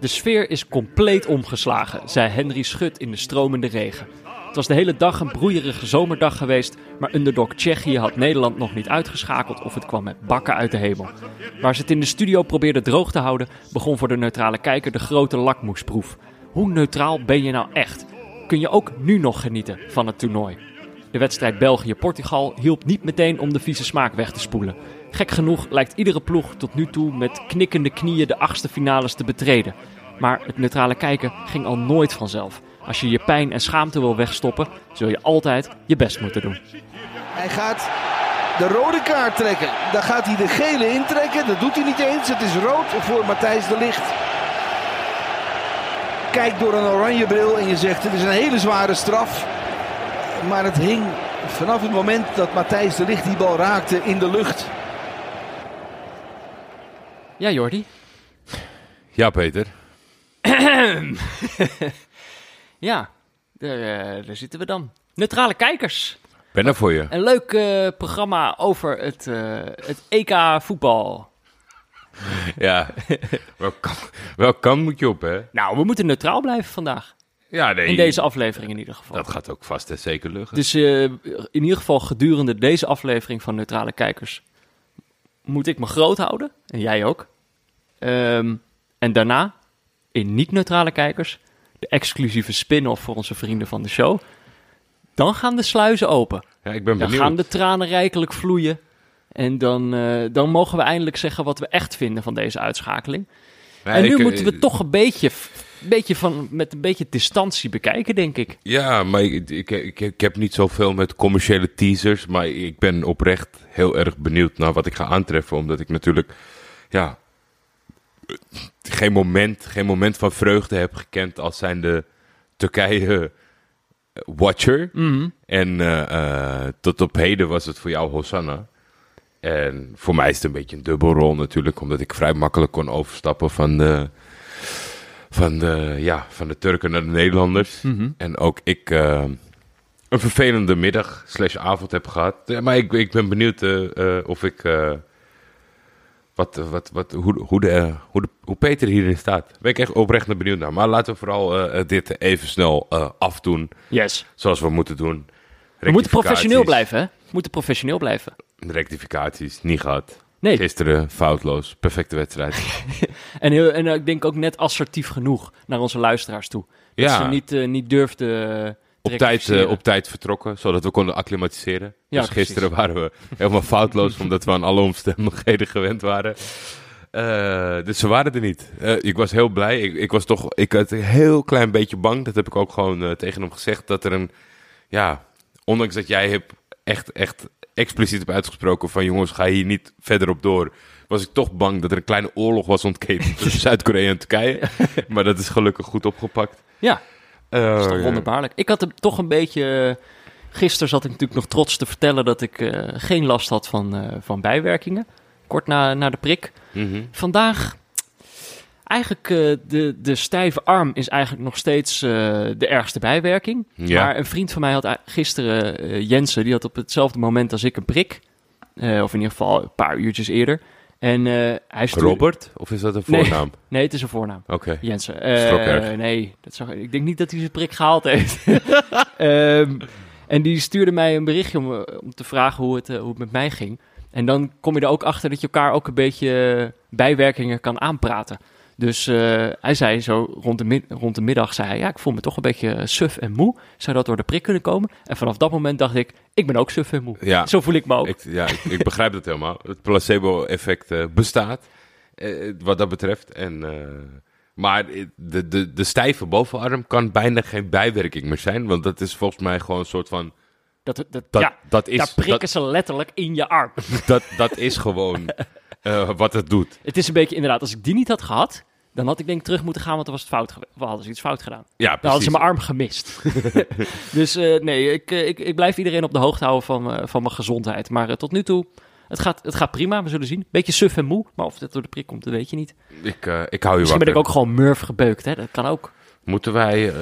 De sfeer is compleet omgeslagen, zei Henry Schut in de stromende regen. Het was de hele dag een broeierige zomerdag geweest, maar underdog Tsjechië had Nederland nog niet uitgeschakeld of het kwam met bakken uit de hemel. Waar ze het in de studio probeerden droog te houden, begon voor de neutrale kijker de grote lakmoesproef. Hoe neutraal ben je nou echt? Kun je ook nu nog genieten van het toernooi? De wedstrijd België-Portugal hielp niet meteen om de vieze smaak weg te spoelen. Gek genoeg lijkt iedere ploeg tot nu toe met knikkende knieën de achtste finales te betreden. Maar het neutrale kijken ging al nooit vanzelf. Als je je pijn en schaamte wil wegstoppen, zul je altijd je best moeten doen. Hij gaat de rode kaart trekken. Dan gaat hij de gele intrekken. Dat doet hij niet eens. Het is rood voor Matthijs de Licht. Kijk door een oranje bril en je zegt het is een hele zware straf. Maar het hing vanaf het moment dat Matthijs de Licht die bal raakte in de lucht. Ja, Jordi? Ja, Peter. Ja, daar, eh, daar zitten we dan. Neutrale kijkers. Ben er voor je. Een leuk eh, programma over het, eh, het EK voetbal. Ja. welk kant moet je op, hè? Nou, we moeten neutraal blijven vandaag. Ja, nee. In deze aflevering in ieder geval. Dat gaat ook vast en zeker lukken. Dus in ieder geval gedurende deze aflevering van Neutrale Kijkers moet ik me groot houden. En jij ook. Ehm, en daarna, in niet-neutrale kijkers, de exclusieve spin-off voor onze vrienden van de show. Dan gaan de sluizen open. ja, ik ben Dan benieuwd. gaan de tranen rijkelijk vloeien. En dan, eh, dan mogen we eindelijk zeggen wat we echt vinden van deze uitschakeling. Ja, en nu ik, eh, moeten we toch een beetje, beetje van, met een beetje distantie bekijken, denk ik. Ja, maar ik, ik, ik, ik heb niet zoveel met commerciële teasers. Maar ik ben oprecht heel erg benieuwd naar wat ik ga aantreffen. Omdat ik natuurlijk, ja, geen moment, geen moment van vreugde heb gekend als zijn de Turkije watcher. Mhm. En eh, eh, tot op heden was het voor jou Hosanna. En voor mij is het een beetje een dubbelrol natuurlijk, omdat ik vrij makkelijk kon overstappen van de, van de, ja, van de Turken naar de Nederlanders. Mhm. En ook ik eh, een vervelende middag slash avond heb gehad. Maar ik, ik ben benieuwd eh, eh, of ik... wat, wat, wat, hoe, hoe, de, hoe, de, hoe Peter hierin staat. Daar ben ik echt oprecht naar benieuwd naar. Maar laten we vooral dit even snel afdoen. Yes. Zoals we moeten doen. We moeten professioneel blijven, hè? We moeten professioneel blijven. Rectificaties, niet gehad. Nee. Gisteren foutloos, perfecte wedstrijd. En, heel, en eh, ik denk ook net assertief genoeg naar onze luisteraars toe. Dat Ja. ze niet, eh, niet durfden eh, op, tijd, op tijd vertrokken, zodat we konden acclimatiseren. Ja, dus precies. gisteren waren we helemaal foutloos, omdat we aan alle omstandigheden gewend waren. Dus ze waren er niet. Ik was heel blij. Ik, ik was toch, ik had een heel klein beetje bang. Dat heb ik ook gewoon tegen hem gezegd. Dat er een, ja, ondanks dat jij hebt echt, echt expliciet hebt uitgesproken van jongens, ga hier niet verder op door. Was ik toch bang dat er een kleine oorlog was ontketend tussen Zuid-Korea en Turkije. maar dat is gelukkig goed opgepakt. Ja, Eh, dat is toch wonderbaarlijk. Ik had er toch een beetje... eh, Gisteren zat ik natuurlijk nog trots te vertellen dat ik eh, geen last had van, van bijwerkingen. Kort na, na de prik. Mhm. Vandaag, eigenlijk eh, de, de stijve arm is eigenlijk nog steeds de ergste bijwerking. Ja. Maar een vriend van mij had gisteren, eh, Jensen, die had op hetzelfde moment als ik een prik. Of in ieder geval een paar uurtjes eerder. En eh, hij stuurde... Robert? Of is dat een voornaam? Nee, het is een voornaam. Oké. Jensen. Eh, nee, dat zag, ik denk niet dat hij zijn prik gehaald heeft. Ehm, en die stuurde mij een berichtje om, eh, om te vragen hoe het, hoe het met mij ging. En dan kom je er ook achter dat je elkaar ook een beetje bijwerkingen kan aanpraten. Dus eh, hij zei zo rond de, rond de middag, zei hij, ja, ik voel me toch een beetje eh, suf en moe. Zou dat door de prik kunnen komen? En vanaf dat moment dacht ik, ik ben ook suf en moe. Ja. Zo voel ik me ook. Ik, ja, ik, ik begrijp dat helemaal. Het placebo-effect eh, bestaat, wat dat betreft. En, maar de, de, de stijve bovenarm kan bijna geen bijwerking meer zijn. Want dat is volgens mij gewoon een soort van... Dat, dat, Dat, ja, dat, is, daar prikken dat, ze letterlijk in je arm. dat, dat is gewoon wat het doet. Het is een beetje inderdaad, als ik die niet had gehad, dan had ik denk ik terug moeten gaan, want dan was het fout. We hadden ze iets fout gedaan. Ja, Dan hadden ze precies. mijn arm gemist. dus eh, nee, ik, eh, ik, ik blijf iedereen op de hoogte houden van, eh, van mijn gezondheid. Maar tot nu toe, het gaat, het gaat prima, we zullen zien. Beetje suf en moe, maar of dat door de prik komt, dat weet je niet. Ik, ik hou je Misschien ben ik ook gewoon murf gebeukt, hè? dat kan ook. Moeten wij...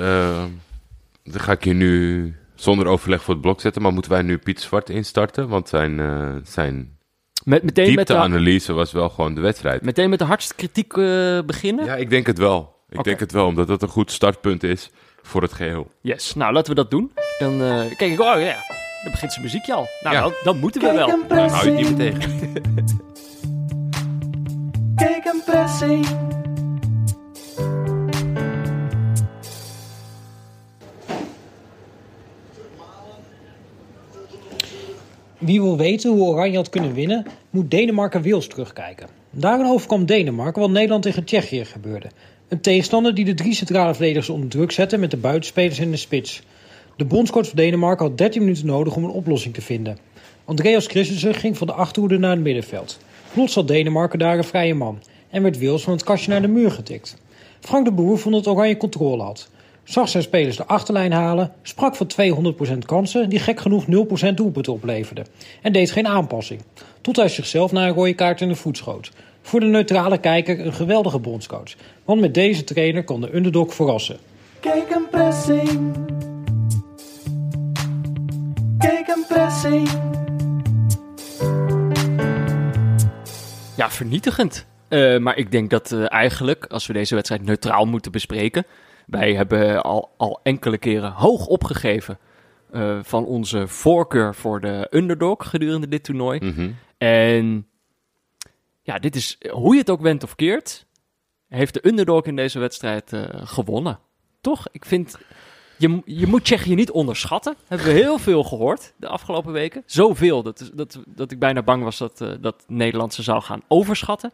dan ga ik je nu zonder overleg voor het blok zetten. Maar moeten wij nu Piet Zwart instarten? Want zijn, zijn Met, meteen, met de, diepteanalyse was wel gewoon de wedstrijd. meteen met de hardste kritiek eh, beginnen. Ja, ik denk het wel. Ik denk het wel, omdat dat een goed startpunt is voor het geheel. Yes, nou laten we dat doen. Dan eh, kijk ik, oh ja, dan begint zijn muziekje al. Nou, Ja. dan, dan moeten we wel. Daar hou je het niet meer tegen. Kijk een pressing. Wie wil weten hoe Oranje had kunnen winnen, moet Denemarken-Wales terugkijken. Daarin overkwam Denemarken wat Nederland tegen Tsjechië gebeurde. Een tegenstander die de drie centrale verdedigers onder druk zette met de buitenspelers in de spits. De bondscoach van Denemarken had 13 minuten nodig om een oplossing te vinden. Andreas Christensen ging van de achterhoede naar het middenveld. Plots had Denemarken daar een vrije man en werd Wales van het kastje naar de muur getikt. Frank de Boer vond dat Oranje controle had. Zag zijn spelers de achterlijn halen, sprak van 200% kansen die gek genoeg 0% doelpunten opleverden en deed geen aanpassing. Tot hij zichzelf naar een rode kaart in de voet schoot. Voor de neutrale kijker een geweldige bondscoach, want met deze trainer kon de underdog verrassen. Kijk een pressing. Kijk een pressing. Ja, vernietigend. Eh, maar ik denk dat eh, eigenlijk, als we deze wedstrijd neutraal moeten bespreken. Wij hebben al, al enkele keren hoog opgegeven eh, van onze voorkeur voor de underdog gedurende dit toernooi. Mhm. En ja, dit is, hoe je het ook went of keert, heeft de underdog in deze wedstrijd eh, gewonnen. Toch? Ik vind, je, je moet Tsjechië niet onderschatten. Hebben we heel veel gehoord de afgelopen weken. Zoveel dat, dat, dat ik bijna bang was dat, eh, dat Nederland ze zou gaan overschatten.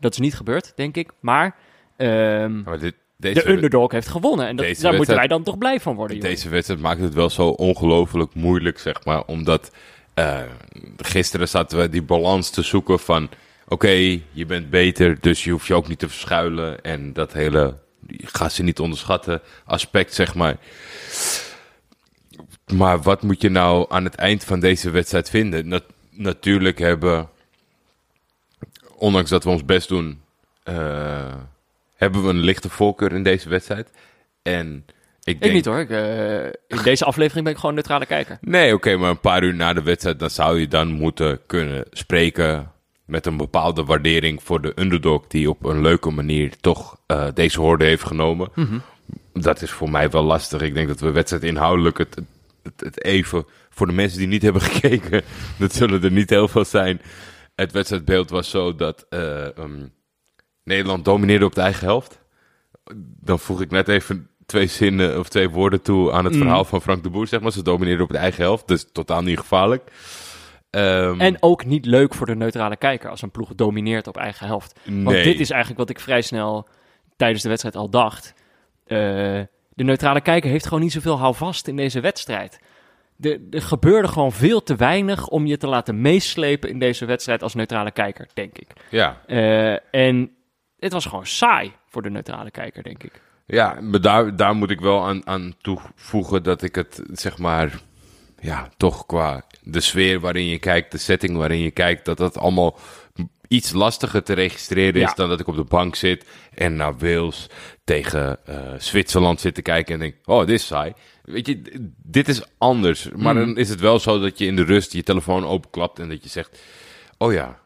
Dat is niet gebeurd, denk ik. Maar ehm, Maar dit, deze, de underdog heeft gewonnen. En dat, daar moeten wij dan toch blij van worden. jongen. Deze wedstrijd maakt het wel zo ongelooflijk moeilijk, zeg maar. Omdat eh, gisteren zaten we die balans te zoeken van... Oké, je bent beter, dus je hoeft je ook niet te verschuilen. En dat hele, ga ze niet onderschatten, aspect, zeg maar. Maar wat moet je nou aan het eind van deze wedstrijd vinden? Nat- natuurlijk hebben, ondanks dat we ons best doen... eh, hebben we een lichte voorkeur in deze wedstrijd. En ik Ik denk... niet hoor. Ik, eh, in deze aflevering ben ik gewoon neutrale kijker. Nee, oké, maar een paar uur na de wedstrijd, dan zou je dan moeten kunnen spreken met een bepaalde waardering voor de underdog die op een leuke manier toch eh, deze hoorde heeft genomen. Dat is voor mij wel lastig. Ik denk dat we wedstrijd inhoudelijk het, het, het even, voor de mensen die niet hebben gekeken, dat zullen er niet heel veel zijn. Het wedstrijdbeeld was zo dat eh, ehm, Nederland domineerde op de eigen helft. Dan voeg ik net even twee zinnen of twee woorden toe aan het Mm. verhaal van Frank de Boer. Zeg maar, ze domineerden op de eigen helft, dus totaal niet gevaarlijk. Ehm, En ook niet leuk voor de neutrale kijker als een ploeg domineert op eigen helft. Want dit is eigenlijk wat ik vrij snel tijdens de wedstrijd al dacht. Eh, de neutrale kijker heeft gewoon niet zoveel houvast in deze wedstrijd. Er, er gebeurde gewoon veel te weinig om je te laten meeslepen in deze wedstrijd als neutrale kijker, denk ik. Ja, Eh, en het was gewoon saai voor de neutrale kijker, denk ik. ja maar daar, daar moet ik wel aan, aan toevoegen dat ik het, zeg maar, ja, toch qua de sfeer waarin je kijkt, de setting waarin je kijkt, dat dat allemaal iets lastiger te registreren is Ja. dan dat ik op de bank zit en naar Wales tegen eh, Zwitserland zit te kijken en denk, oh, dit is saai. Weet je, dit is anders. Maar Mm. dan is het wel zo dat je in de rust je telefoon openklapt en dat je zegt, oh ja,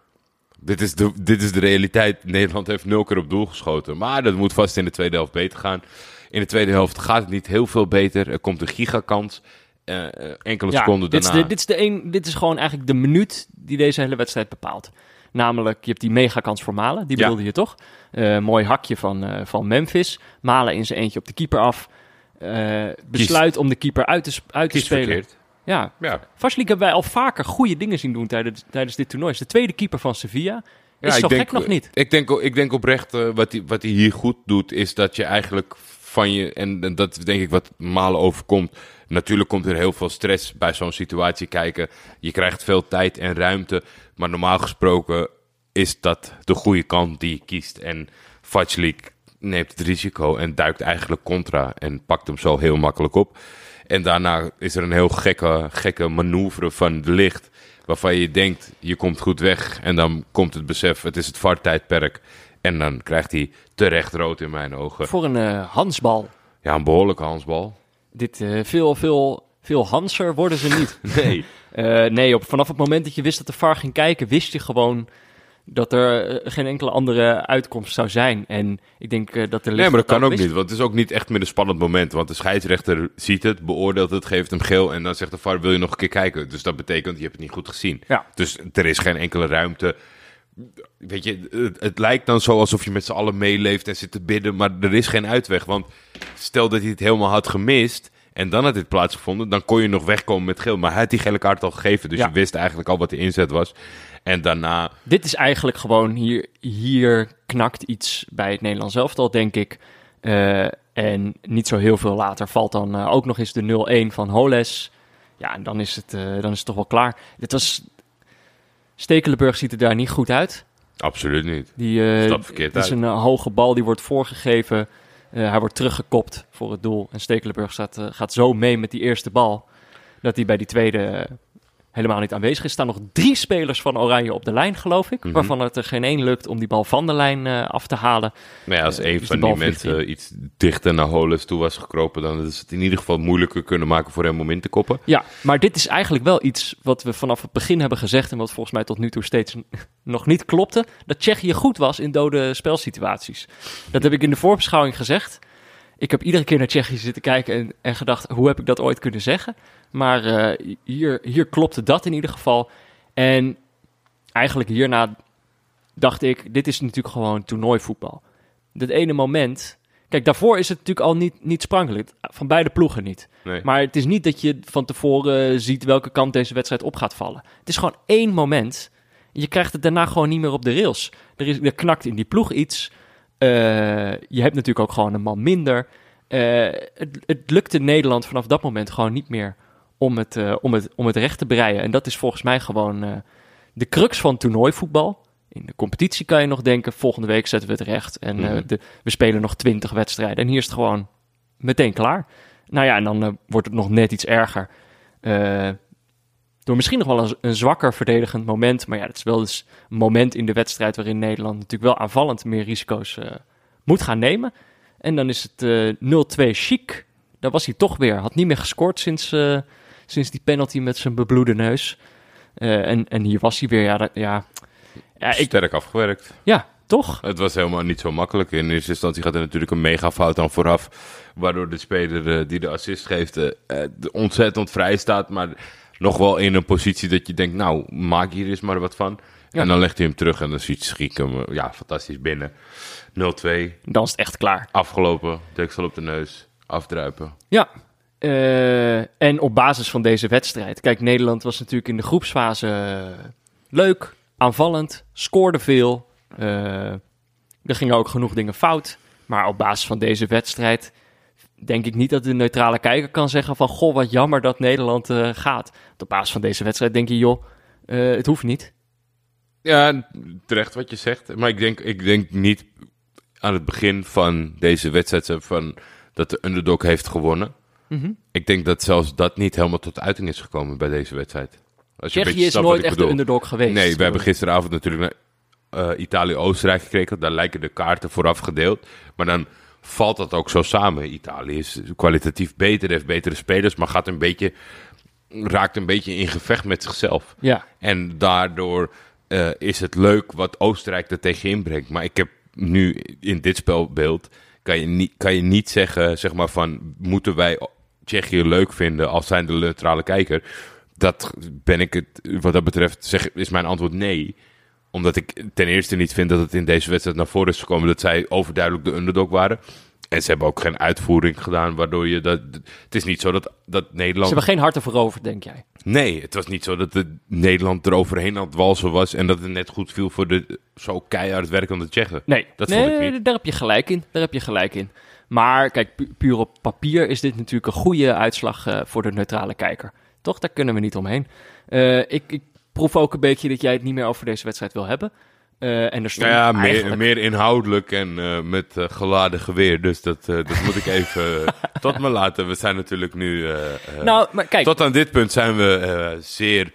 dit is, de, dit is de realiteit. Nederland heeft nul keer op doel geschoten. Maar dat moet vast in de tweede helft beter gaan. In de tweede helft gaat het niet heel veel beter. Er komt een gigakans. Eh, eh, enkele seconden dit, is daarna. de, dit, is de een, dit is gewoon eigenlijk de minuut die deze hele wedstrijd bepaalt. Namelijk, je hebt die megakans voor Malen, die Ja. bedoelde je toch? Eh, mooi hakje van, van Memphis. Malen in zijn eentje op de keeper af. Besluit om de keeper uit te, uit te Kies spelen. verkeerd. Ja, Ja. Hebben wij al vaker goede dingen zien doen tijdens, tijdens dit toernooi. Is de tweede keeper van Sevilla. Is zo denk, gek nog niet. Ik denk, ik denk oprecht, eh, wat hij wat hij hier goed doet, is dat je eigenlijk van je, en, en dat is denk ik wat malen overkomt. Natuurlijk komt er heel veel stress bij zo'n situatie kijken. Je krijgt veel tijd en ruimte. Maar normaal gesproken is dat de goede kant die je kiest. En Vajlik neemt het risico en duikt eigenlijk contra en pakt hem zo heel makkelijk op. En daarna is er een heel gekke, gekke manoeuvre van de licht. Waarvan je denkt, je komt goed weg. En dan komt het besef, het is het VAR-tijdperk. En dan krijgt hij terecht rood in mijn ogen. Voor een eh, Hansbal. Ja, een behoorlijke Hansbal. Dit, eh, veel, veel, veel Hanser worden ze niet. Nee. Eh, nee, op, vanaf het moment dat je wist dat de VAR ging kijken, wist je gewoon dat er eh, geen enkele andere uitkomst zou zijn. En ik denk eh, dat de Nee, maar dat kan ook niet. Want het is ook niet echt meer een spannend moment. Want de scheidsrechter ziet het, beoordeelt het, geeft hem geel. En dan zegt de VAR, wil je nog een keer kijken? Dus dat betekent, je hebt het niet goed gezien. Ja. Dus er is geen enkele ruimte. Weet je, het, het lijkt dan zo alsof je met z'n allen meeleeft en zit te bidden. Maar er is geen uitweg. Want stel dat hij het helemaal had gemist... En dan had dit plaatsgevonden, dan kon je nog wegkomen met geel. Maar hij had die gele kaart al gegeven. Dus Ja. je wist eigenlijk al wat de inzet was. En daarna Dit is eigenlijk gewoon, hier, hier knakt iets bij het Nederlands elftal, denk ik. Eh, en niet zo heel veel later valt dan eh, ook nog eens de 0-1 van Holes. Ja, en dan is, het, eh, dan is het toch wel klaar. Dit was... Stekelenburg ziet er daar niet goed uit. absoluut niet. Die, verkeerd het is een hoge bal, die wordt voorgegeven. Hij wordt teruggekopt voor het doel. En Stekelenburg staat, gaat zo mee met die eerste bal... dat hij bij die tweede helemaal niet aanwezig is. Er staan nog drie spelers van Oranje op de lijn, geloof ik. Mhm. Waarvan het er geen één lukt om die bal van de lijn eh, af te halen. Maar ja, als Eh, een dus van die mensen iets dichter naar Holens toe was gekropen, dan is het in ieder geval moeilijker kunnen maken voor hem om in te koppen. Ja, maar dit is eigenlijk wel iets wat we vanaf het begin hebben gezegd... en wat volgens mij tot nu toe steeds nog niet klopte... dat Tsjechië goed was in dode spelsituaties. Dat heb ik in de voorbeschouwing gezegd. Ik heb iedere keer naar Tsjechië zitten kijken en, en gedacht... hoe heb ik dat ooit kunnen zeggen? Maar eh, hier, hier klopte dat in ieder geval. En eigenlijk hierna dacht ik... dit is natuurlijk gewoon toernooivoetbal. Dat ene moment... Kijk, daarvoor is het natuurlijk al niet, niet sprankelijk. Van beide ploegen niet. Nee. Maar het is niet dat je van tevoren ziet welke kant deze wedstrijd op gaat vallen. Het is gewoon één moment. Je krijgt het daarna gewoon niet meer op de rails. Er, is, er knakt in die ploeg iets. Eh, je hebt natuurlijk ook gewoon een man minder. Eh, het, het lukte Nederland vanaf dat moment gewoon niet meer om het, eh, om het, om het recht te breien. En dat is volgens mij gewoon eh, de crux van toernooivoetbal. In de competitie kan je nog denken, volgende week zetten we het recht. En eh, Mhm. de, we spelen nog twintig wedstrijden. En hier is het gewoon meteen klaar. Nou ja, en dan wordt het nog net iets erger. Door misschien nog wel een, een zwakker verdedigend moment. Maar ja, dat is wel eens een moment in de wedstrijd waarin Nederland natuurlijk wel aanvallend meer risico's moet gaan nemen. En dan is het eh 0-2 chic. Daar was hij toch weer. Had niet meer gescoord sinds, sinds die penalty met zijn bebloede neus. Eh, en, en hier was hij weer. Ja, dat, ja. Ja, ik, Sterk afgewerkt. ja, toch? Het was helemaal niet zo makkelijk. In eerste instantie gaat er natuurlijk een mega fout aan vooraf. Waardoor de speler eh, die de assist geeft eh, ontzettend vrij staat. Maar nog wel in een positie dat je denkt, nou, maak hier eens maar wat van. Ja. En dan legt hij hem terug en dan ziet Schiek hem, ja, fantastisch binnen. 0-2, Dan is het echt klaar. afgelopen, deksel op de neus, afdruipen. Ja. Eh, en op basis van deze wedstrijd. Kijk, Nederland was natuurlijk in de groepsfase eh, leuk, aanvallend, scoorde veel. Eh, er gingen ook genoeg dingen fout. Maar op basis van deze wedstrijd denk ik niet dat de neutrale kijker kan zeggen van... Goh, wat jammer dat Nederland gaat. Op basis van deze wedstrijd denk je, joh, het hoeft niet. Ja, terecht wat je zegt. Maar ik denk, ik denk niet aan het begin van deze wedstrijd van dat de underdog heeft gewonnen. Mhm. Ik denk dat zelfs dat niet helemaal tot uiting is gekomen bij deze wedstrijd. Als je Tsjechië is nooit echt de bedoel. underdog geweest. Nee, we hebben gisteravond natuurlijk naar eh, Italië-Oostenrijk gekeken. Daar lijken de kaarten vooraf gedeeld. Maar dan valt dat ook zo samen. Italië is kwalitatief beter, heeft betere spelers, maar gaat een beetje, raakt een beetje in gevecht met zichzelf. Ja, En daardoor eh, is het leuk wat Oostenrijk er tegenin brengt. Maar ik heb nu in dit spelbeeld, kan je niet, kan je niet zeggen, zeg maar van, moeten wij Tsjechië leuk vinden als zijn de neutrale kijker? Dat ben ik het, wat dat betreft, zeg, is mijn antwoord nee. Omdat ik ten eerste niet vind dat het in deze wedstrijd naar voren is gekomen dat zij overduidelijk de underdog waren. En ze hebben ook geen uitvoering gedaan, waardoor je dat. Het is niet zo dat, dat ze Nederland. hebben geen hart ervoor over, denk jij. Nee, het was niet zo dat de Nederland eroverheen aan het walsen was en dat het net goed viel voor de zo keihard werkende Tsjechen. Nee, Dat nee, vond ik niet. daar heb je gelijk in. Daar heb je gelijk in. Maar kijk, pu- puur op papier is dit natuurlijk een goede uitslag eh, voor de neutrale kijker. Toch, daar kunnen we niet omheen. Eh, ik, ik proef ook een beetje dat jij het niet meer over deze wedstrijd wil hebben. Eh, en er stond ja, meer, eigenlijk... meer inhoudelijk en met geladen geweer. Dus dat, dat moet ik even tot me laten. We zijn natuurlijk nu. Nou, maar kijk, tot aan dit punt zijn we zeer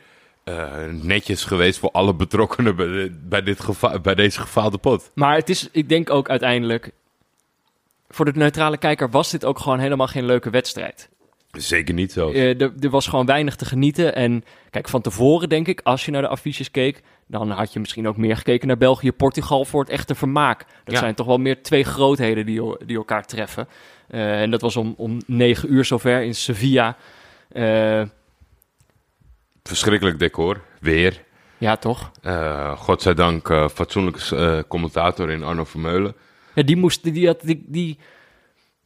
netjes geweest voor alle betrokkenen bij, de- bij, dit bij deze gefaalde pot. maar het is, ik denk ook uiteindelijk... Voor de neutrale kijker was dit ook gewoon helemaal geen leuke wedstrijd. Zeker niet zo. Eh, er, er was gewoon weinig te genieten. En kijk, van tevoren denk ik, als je naar de affiches keek, dan had je misschien ook meer gekeken naar België, Portugal voor het echte vermaak. Dat Ja. zijn toch wel meer twee grootheden die, die elkaar treffen. Eh, en dat was om, om negen uur zover in Sevilla. Eh, Verschrikkelijk decor. Weer. ja, toch? Godzijdank fatsoenlijke commentator in Arno Vermeulen. Ja, die, moest, die, had, die, die,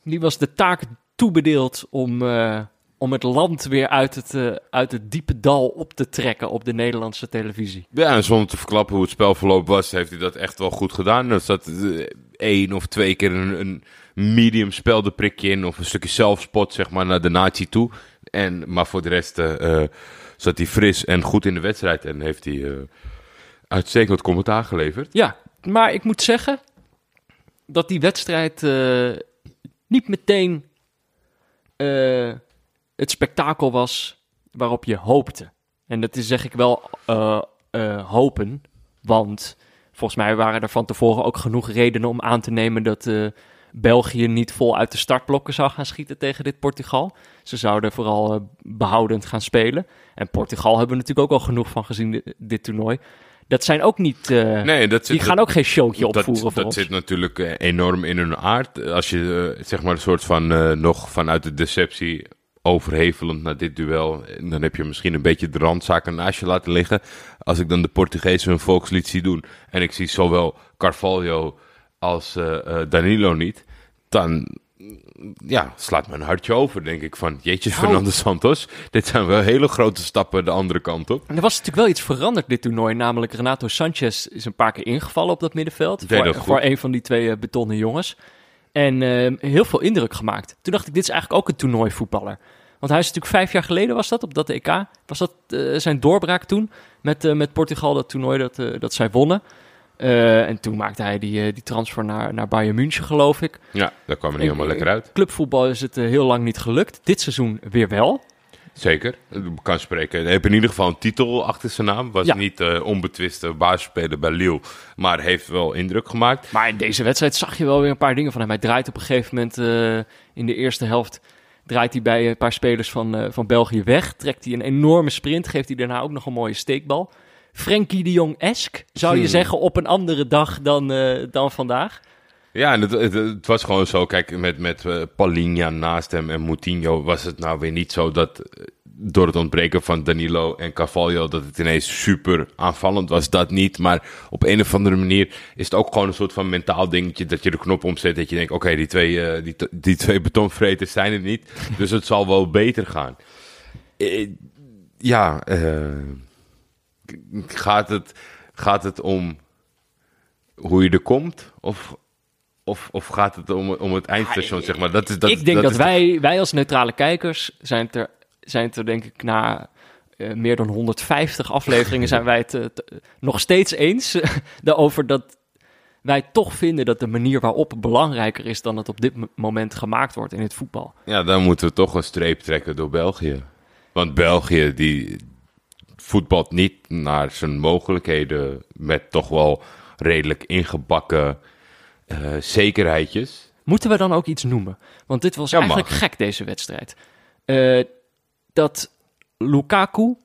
die was de taak toebedeeld om, eh, om het land weer uit het, eh, uit het diepe dal op te trekken op de Nederlandse televisie. Ja, en zonder te verklappen hoe het spelverloop was, heeft hij dat echt wel goed gedaan. Er zat eh, één of twee keer een, een medium speldenprikje in, of een stukje zelfspot, zeg maar, naar de nazi toe. En, maar voor de rest zat hij fris en goed in de wedstrijd en heeft hij uitstekend commentaar geleverd. Ja, maar ik moet zeggen dat die wedstrijd eh, niet meteen eh, het spektakel was waarop je hoopte. En dat is zeg ik wel eh, hopen, want volgens mij waren er van tevoren ook genoeg redenen om aan te nemen dat België niet vol uit de startblokken zou gaan schieten tegen dit Portugal. Ze zouden vooral eh, behoudend gaan spelen. En Portugal hebben we natuurlijk ook al genoeg van gezien dit toernooi. Dat zijn ook niet. eh, Nee, dat zit, die gaan dat- ook geen showtje dat, opvoeren voor dat ons. zit natuurlijk eh, enorm in hun aard. Als je eh, zeg maar een soort van nog vanuit de deceptie overhevelend naar dit duel, dan heb je misschien een beetje de randzaken naast je laten liggen. Als ik dan de Portugezen hun volkslied zie doen en ik zie zowel Carvalho als Danilo niet, dan ja, slaat mijn hartje over, denk ik van, jeetje Nou. Fernando Santos, dit zijn wel hele grote stappen de andere kant op. En er was natuurlijk wel iets veranderd dit toernooi. Namelijk Renato Sanchez is een paar keer ingevallen op dat middenveld. Voor, dat voor een van die twee eh, betonnen jongens. En eh, heel veel indruk gemaakt. Toen dacht ik, dit is eigenlijk ook een toernooivoetballer. Want hij is natuurlijk vijf jaar geleden, was dat, op dat EK. Was dat eh, zijn doorbraak toen met, eh, met Portugal, dat toernooi dat, dat zij wonnen. Eh, en toen maakte hij die, eh, die transfer naar, naar Bayern München, geloof ik. Ja, daar kwam het niet helemaal lekker uit. Clubvoetbal is het eh, heel lang niet gelukt. Dit seizoen weer wel. Zeker, kan spreken. Hij heeft in ieder geval een titel achter zijn naam. Was Ja. niet onbetwiste basisspeler bij Lille, maar heeft wel indruk gemaakt. Maar in deze wedstrijd zag je wel weer een paar dingen van hem. Hij draait op een gegeven moment in de eerste helft. Draait hij bij een paar spelers van, van België weg. Trekt hij een enorme sprint. Geeft hij daarna ook nog een mooie steekbal. Frenkie de Jong-esk, zou je Hmm. zeggen, op een andere dag dan, eh, dan vandaag. Ja, en het, het, het was gewoon zo. Kijk, met, met Palinha naast hem en Moutinho was het nou weer niet zo dat eh, door het ontbreken van Danilo en Carvalho dat het ineens super aanvallend was. Dat niet, maar op een of andere manier is het ook gewoon een soort van mentaal dingetje dat je de knop omzet. Dat je denkt, oké, die, twee, eh, die, die twee betonvreters zijn er niet, dus het zal wel beter gaan. Ja, eh, gaat, het, gaat het om hoe je er komt? Of, of, of gaat het om, om het eindstation, zeg maar? Dat is, dat, ik denk dat, wij, wij als neutrale kijkers zijn het er, zijn er denk ik na eh, meer dan 150 afleveringen zijn wij het nog steeds eens daarover dat wij toch vinden dat de manier waarop belangrijker is dan het op dit moment gemaakt wordt in het voetbal. Ja, dan moeten we toch een streep trekken door België. Want België, die voetbalt niet naar zijn mogelijkheden met toch wel redelijk ingebakken eh, zekerheidjes. Moeten we dan ook iets noemen? Want dit was Ja, eigenlijk mag. gek, deze wedstrijd. Eh, dat Lukaku,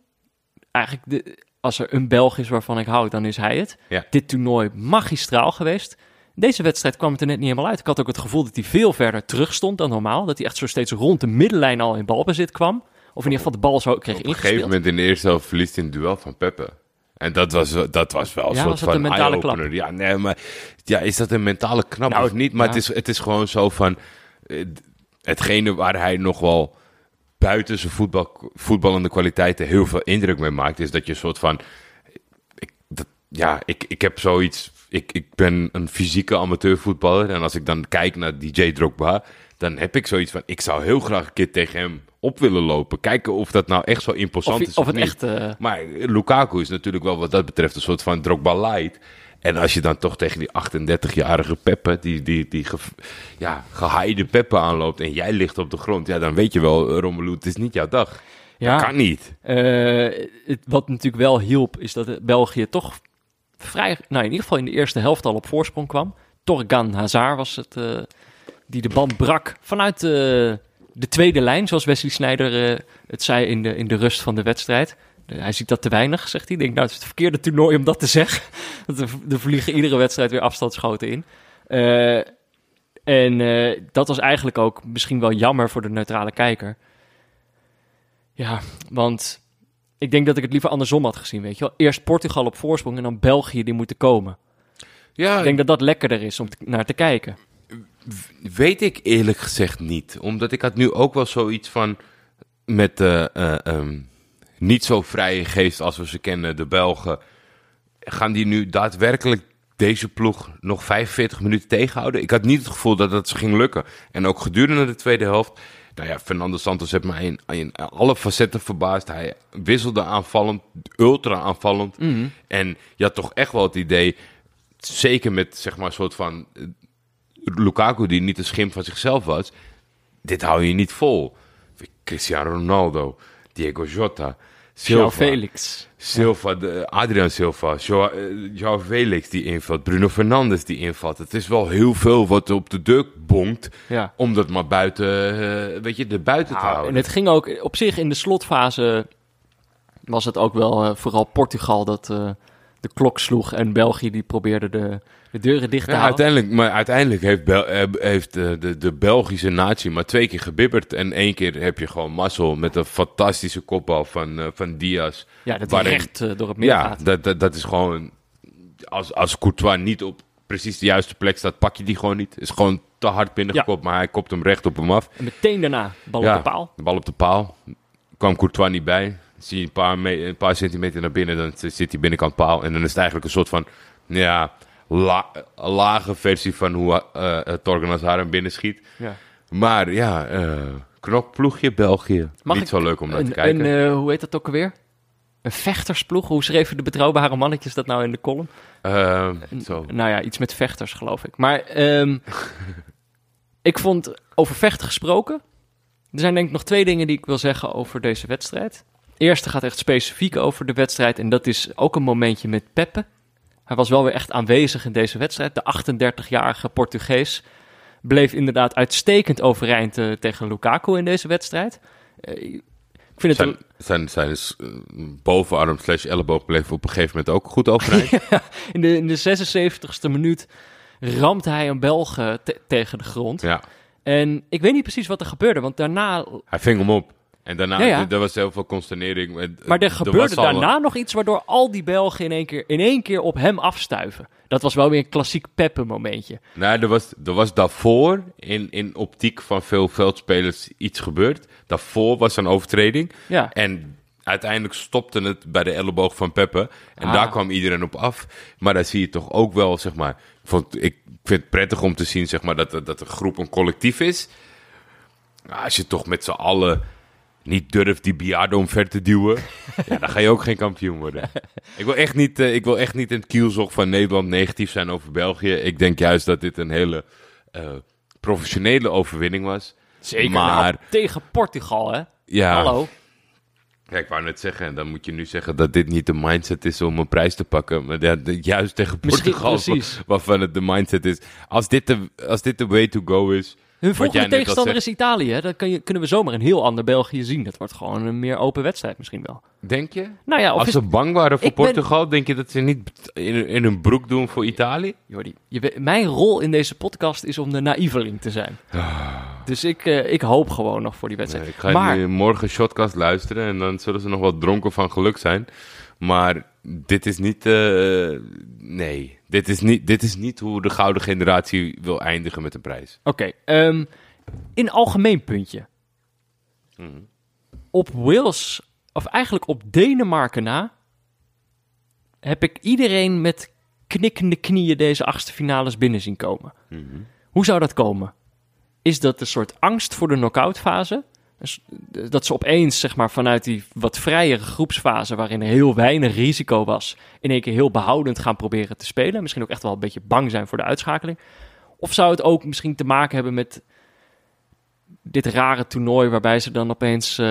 eigenlijk de, als er een Belg is waarvan ik hou, dan is hij het. Ja. Dit toernooi magistraal geweest. Deze wedstrijd kwam het er net niet helemaal uit. Ik had ook het gevoel dat hij veel verder terug stond dan normaal. Dat hij echt zo steeds rond de middenlijn al in balbezit kwam. Of in ieder geval de bal zo kreeg Op een gegeven moment in de eerste helft verliest hij een duel van Peppe. En dat was, dat was wel een Ja, soort van een mentale klap? Ja, nee, maar ja, is dat een mentale knap Nou, of niet? Maar ja. het, is, het is gewoon zo van... eh, hetgene waar hij nog wel buiten zijn voetbal, voetballende kwaliteiten heel veel indruk mee maakt... is dat je een soort van... Ik, dat, ja, ik, ik heb zoiets... Ik, ik ben een fysieke amateurvoetballer. En als ik dan kijk naar DJ Drogba... dan heb ik zoiets van... ik zou heel graag een keer tegen hem op willen lopen. Kijken of dat nou echt zo imposant Of, is of het niet. echt... eh, Maar Lukaku is natuurlijk wel wat dat betreft een soort van Drogba light. En als je dan toch tegen die 38-jarige Peppe, die, die, die ge, ja, gehaaide Peppe aanloopt en jij ligt op de grond, ja, dan weet je wel, Romelu, het is niet jouw dag. ja, Dat kan niet. Eh, het, wat natuurlijk wel hielp, is dat België toch vrij, nou in ieder geval in de eerste helft al op voorsprong kwam. Torgan Hazard was het, eh, die de band brak vanuit de de tweede lijn, zoals Wesley Sneijder eh, het zei in de, in de rust van de wedstrijd. Hij ziet dat te weinig, zegt hij. Ik denk, nou, het is het verkeerde toernooi om dat te zeggen. Want er, vliegen iedere wedstrijd weer afstandsschoten in. Eh, en eh, dat was eigenlijk ook misschien wel jammer voor de neutrale kijker. Ja, want ik denk dat ik het liever andersom had gezien, weet je wel. Eerst Portugal op voorsprong en dan België die moeten komen. Ja, Ik denk dat dat lekkerder is om te- naar te kijken. Weet ik eerlijk gezegd niet. Omdat ik had nu ook wel zoiets van... Met de eh, ehm, niet zo vrije geest als we ze kennen, de Belgen... Gaan die nu daadwerkelijk deze ploeg nog 45 minuten tegenhouden? Ik had niet het gevoel dat dat ze ging lukken. En ook gedurende de tweede helft... Nou ja, Fernando Santos heeft mij in, in alle facetten verbaasd. Hij wisselde aanvallend, ultra aanvallend. En je had toch echt wel het idee... Zeker met zeg maar een soort van eh, Lukaku, die niet een schim van zichzelf was. Dit hou je niet vol. Cristiano Ronaldo, Diego Jota, Silva, João Felix. Silva de, Adrian Silva, Joao, eh, Joao Felix die invalt, Bruno Fernandes die invalt. Het is wel heel veel wat op de deur bonkt, Ja. om dat maar buiten, eh, weet je, de buiten te Nou, houden. en het ging ook op zich in de slotfase was het ook wel eh, vooral Portugal dat de klok sloeg en België die probeerde de, de deuren dicht te Ja, houden. uiteindelijk, maar uiteindelijk heeft, Bel- eh, heeft de, de, de Belgische natie maar twee keer gebibberd. En één keer heb je gewoon mazzel met een fantastische kopbal van, eh, van Diaz. Ja, dat waarin- recht eh, door het midden Ja, gaat. dat, dat, dat is gewoon... Als, als Courtois niet op precies de juiste plek staat, pak je die gewoon niet. Is gewoon te hard binnengekopt, maar hij kopt hem recht op hem af. En meteen daarna, bal ja, op de paal. de bal op de paal. Kwam Courtois niet bij. Zie je een paar, een paar centimeter naar binnen, dan zit hij binnenkant paal. En dan is het eigenlijk een soort van... Ja, la- een lage versie van hoe eh uh, Torgan Hazard hem binnenschiet. Ja. Maar ja, eh knokploegje België. Mag niet zo leuk om naar te kijken. een, eh, hoe heet dat ook alweer? Een vechtersploeg? Hoe schreven de betrouwbare mannetjes dat nou in de column? Eh, zo. Nou ja, iets met vechters, geloof ik. Maar ehm, ik vond, over vechten gesproken... Er zijn denk ik nog twee dingen die ik wil zeggen over deze wedstrijd. Eerste gaat echt specifiek over de wedstrijd. En dat is ook een momentje met Peppe. Hij was wel weer echt aanwezig in deze wedstrijd. De 38-jarige Portugees bleef inderdaad uitstekend overeind eh, tegen Lukaku in deze wedstrijd. Eh, ik vind het Zijn, een- zijn, zijn bovenarm slash elleboog bleef op een gegeven moment ook goed overeind. in, de, in de 76ste minuut ramt hij een Belg eh, te- tegen de grond. ja, En ik weet niet precies wat er gebeurde, want daarna... hij ving hem op. En daarna, Ja, ja. er- was heel veel consternering. met- Maar er gebeurde daarna nog iets waardoor al die Belgen in één, keer, in één keer op hem afstuiven. Dat was wel weer een klassiek Peppe momentje. Nou, er was, er was daarvoor in, in optiek van veel veldspelers iets gebeurd. Daarvoor was een overtreding. Ja. En uiteindelijk stopte het bij de elleboog van Peppe. En Ah. daar kwam iedereen op af. Maar daar zie je toch ook wel, zeg maar... Ik, vond, ik vind het prettig om te zien, zeg maar, dat, dat een groep een collectief is. Maar als je toch met z'n allen niet durft die Biardo omver te duwen... ja, dan ga je ook geen kampioen worden. Ik wil echt niet, eh, ik wil echt niet in het kielzog van Nederland negatief zijn over België. Ik denk juist dat dit een hele eh, professionele overwinning was. Zeker. Maar Nou, tegen Portugal, hè? ja, Hallo. Ja, ik wou net zeggen, en dan moet je nu zeggen dat dit niet de mindset is om een prijs te pakken. Maar ja, de- juist tegen Portugal, waarvan het de mindset is. Als dit de, als dit de way to go is. Hun volgende tegenstander is Italië. hè? Kan je, kunnen we zomaar een heel ander België zien. Dat wordt gewoon een meer open wedstrijd misschien wel. Denk je? Nou ja, Als is, ze bang waren voor Ik ben- Portugal, denk je dat ze niet in, in hun broek doen voor Italië? Jordi, je mijn rol in deze podcast is om de naïveling te zijn. Dus ik, eh, ik hoop gewoon nog voor die wedstrijd. Nee, ik ga maar nu morgen Shotcast luisteren en dan zullen ze nog wat dronken van geluk zijn. Maar dit is niet. eh, nee, dit is niet, dit is niet hoe de gouden generatie wil eindigen met een prijs. Oké, ehm, in algemeen puntje. Mhm. Op Wales, of eigenlijk op Denemarken na, heb ik iedereen met knikkende knieën deze achtste finales binnen zien komen. Mhm. Hoe zou dat komen? Is dat een soort angst voor de knock-out fase? Dus, eh, Dat ze opeens, zeg maar, vanuit die wat vrijere groepsfase, waarin er heel weinig risico was, in één keer heel behoudend gaan proberen te spelen. Misschien ook echt wel een beetje bang zijn voor de uitschakeling. Of zou het ook misschien te maken hebben met dit rare toernooi, waarbij ze dan opeens eh,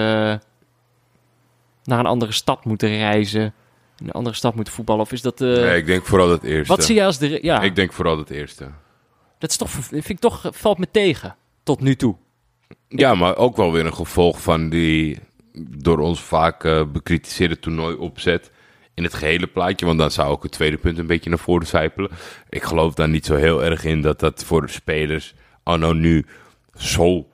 naar een andere stad moeten reizen, een andere stad moeten voetballen? Of is dat. eh, nee, ik denk vooral het eerste. wat zie je als de. Ja, Ik denk vooral het eerste. dat is toch, vind ik toch, valt me tegen tot nu toe. Ja, maar ook wel weer een gevolg van die door ons vaak eh, bekritiseerde toernooi opzet in het gehele plaatje. Want dan zou ook het tweede punt een beetje naar voren zijpelen. Ik geloof daar niet zo heel erg in dat dat voor de spelers anno nu zo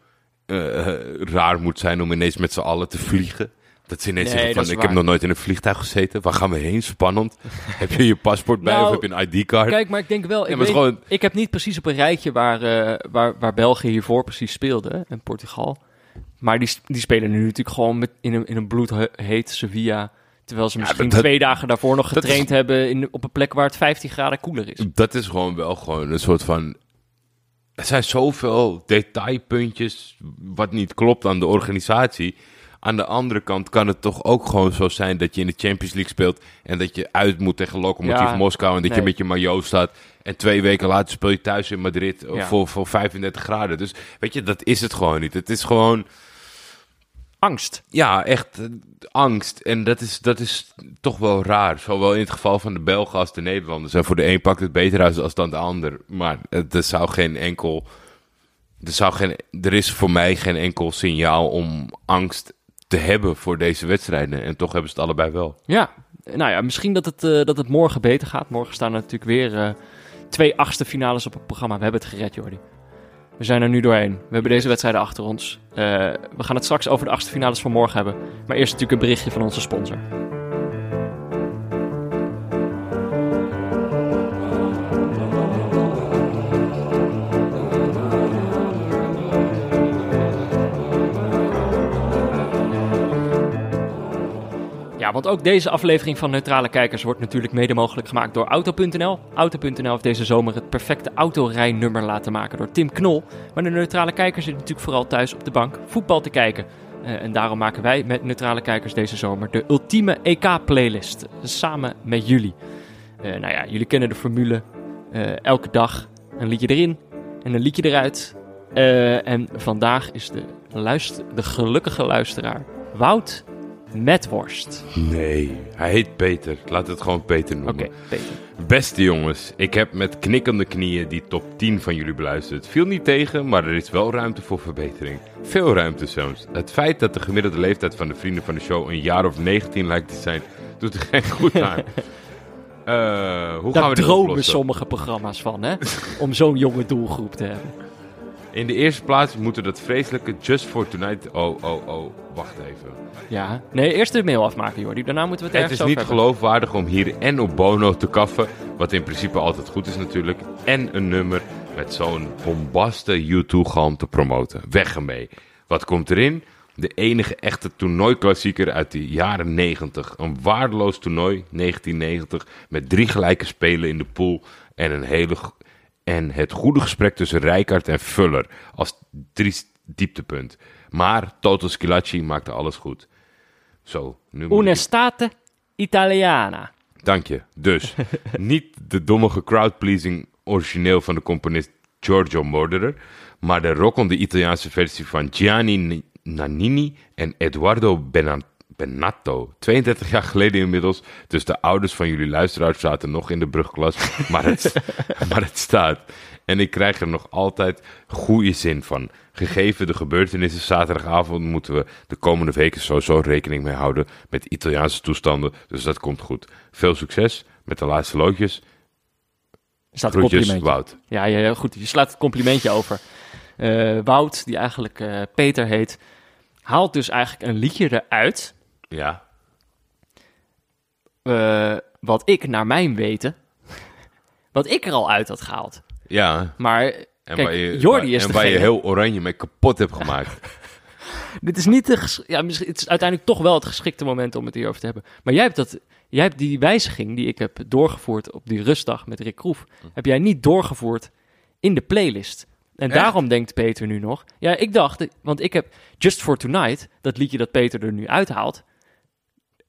eh, raar moet zijn om ineens met z'n allen te vliegen. Dat ze ineens Nee, van, ik heb nog nooit in een vliegtuig gezeten. Waar gaan we heen? Spannend. heb je je paspoort bij Nou, of heb je een ID-card? Kijk, maar ik denk wel, ik, Ja, weet- gewoon- ik heb niet precies op een rijtje waar, eh, waar, waar België hiervoor precies speelde en Portugal. Maar die, die spelen nu natuurlijk gewoon met, in, een, in een bloedheet Sevilla. Terwijl ze misschien dat- twee dagen daarvoor nog is- getraind hebben in, op een plek waar het 15 graden koeler is. Dat is gewoon wel gewoon een soort van. Er zijn zoveel detailpuntjes wat niet klopt aan de organisatie. Aan de andere kant kan het toch ook gewoon zo zijn dat je in de Champions League speelt en dat je uit moet tegen Lokomotiv Ja, Moskou en dat je met je maillot staat. En twee weken later speel je thuis in Madrid Ja. voor, voor 35 graden. Dus weet je, dat is het gewoon niet. Het is gewoon, Angst. ja, echt eh, angst. En dat is, dat is toch wel raar. Zowel in het geval van de Belgen als de Nederlanders. En voor de een pakt het beter uit als dan de ander. Maar het, er zou geen enkel. Er, zou geen, er is voor mij geen enkel signaal om angst te hebben voor deze wedstrijden. En toch hebben ze het allebei wel. Ja, nou ja, misschien dat het, eh, dat het morgen beter gaat. Morgen staan er natuurlijk weer eh, twee achtste finales op het programma. We hebben het gered, Jordi. We zijn er nu doorheen. We hebben deze wedstrijden achter ons. Eh, we gaan het straks over de achtste finales van morgen hebben. Maar eerst natuurlijk een berichtje van onze sponsor. Want ook deze aflevering van Neutrale Kijkers wordt natuurlijk mede mogelijk gemaakt door Auto.nl. Auto.nl heeft deze zomer het perfecte autorijnummer laten maken door Tim Knol. Maar de Neutrale Kijkers zitten natuurlijk vooral thuis op de bank voetbal te kijken. Eh, en daarom maken wij met Neutrale Kijkers deze zomer de ultieme EK-playlist. Samen met jullie. Eh, nou ja, jullie kennen de formule. Eh, elke dag een liedje erin en een liedje eruit. En vandaag is de, de gelukkige luisteraar Wout Metworst. Nee, hij heet Peter. Laat het gewoon Peter noemen. Oké, Peter. Beste jongens, ik heb met knikkende knieën die top 10 van jullie beluisterd. Viel niet tegen, maar er is wel ruimte voor verbetering. Veel ruimte zelfs. Het feit dat de gemiddelde leeftijd van de vrienden van de show een jaar of 19 lijkt te zijn, doet er geen goed aan. Eh, hoe gaan Daar we dit dromen oplossen? sommige programma's van, hè? Om zo'n jonge doelgroep te hebben. In de eerste plaats moeten dat vreselijke Just for Tonight... Oh, oh, oh, wacht even. Ja. Nee, eerst de mail afmaken, Jordi. Daarna moeten we het, Het is niet hebben. geloofwaardig om hier en op Bono te kaffen, wat in principe altijd goed is natuurlijk, en een nummer met zo'n bombaste U2-galm te promoten. Weg ermee. Wat komt erin? De enige echte toernooiklassieker uit de jaren 90. Een waardeloos toernooi, 1990, met drie gelijke spelen in de pool en, een hele, en het goede gesprek tussen Rijkaard en Fuller als triest dieptepunt. Maar Toto Schilacci maakte alles goed. Zo, nu Unestate Italiana. Dank je. Dus, niet de dommige crowdpleasing origineel van de componist Giorgio Moroder, maar de rockende Italiaanse versie van Gianni Nannini en Eduardo Bena- Benato. 32 jaar geleden inmiddels, dus de ouders van jullie luisteraars zaten nog in de brugklas, maar het, maar het staat. En ik krijg er nog altijd goede zin van. Gegeven de gebeurtenissen zaterdagavond moeten we de komende weken sowieso rekening mee houden met Italiaanse toestanden. Dus dat komt goed. Veel succes met de laatste loodjes. Staat Groetjes, complimentje. Wout. Ja, ja, goed. Je slaat het complimentje over. Eh, Wout, die eigenlijk eh, Peter heet, haalt dus eigenlijk een liedje eruit. Ja. eh, wat ik naar mijn weten, wat ik er al uit had gehaald. Ja. Maar En kijk, waar je, Jordi is en waar je heel oranje mee kapot hebt gemaakt. Dit is niet de ja, misschien, het is uiteindelijk toch wel het geschikte moment om het hierover te hebben. Maar jij hebt, dat, jij hebt die wijziging die ik heb doorgevoerd op die rustdag met Rick Kroef, heb jij niet doorgevoerd in de playlist. En Echt? daarom denkt Peter nu nog. Ja, ik dacht, want ik heb Just for Tonight, dat liedje dat Peter er nu uithaalt,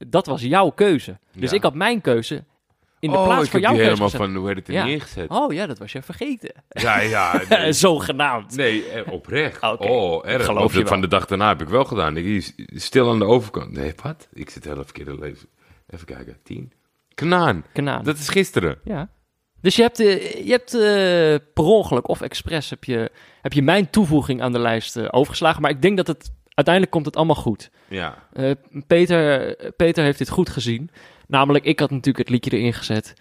dat was jouw keuze. Dus Ja. ik had mijn keuze in de oh, plaats ik van heb jouw keuze helemaal gezet. van, hoe werd het er Ja. neergezet? Oh ja, dat was je vergeten. Ja, ja. Nee, Zogenaamd. nee eh, oprecht. Oh, erg. Geloof Of je van de dag daarna heb ik wel gedaan. Ik stil aan de overkant. Nee, wat? Ik zit heel verkeerde leven. Even kijken. Tien. Knaan. Kanaan. Dat is gisteren. Ja. Dus je hebt, eh, je hebt eh, per ongeluk of expres heb je, heb je mijn toevoeging aan de lijst overgeslagen. Maar ik denk dat het uiteindelijk komt het allemaal goed. Ja. Eh, Peter, Peter heeft dit goed gezien. Namelijk, ik had natuurlijk het liedje erin gezet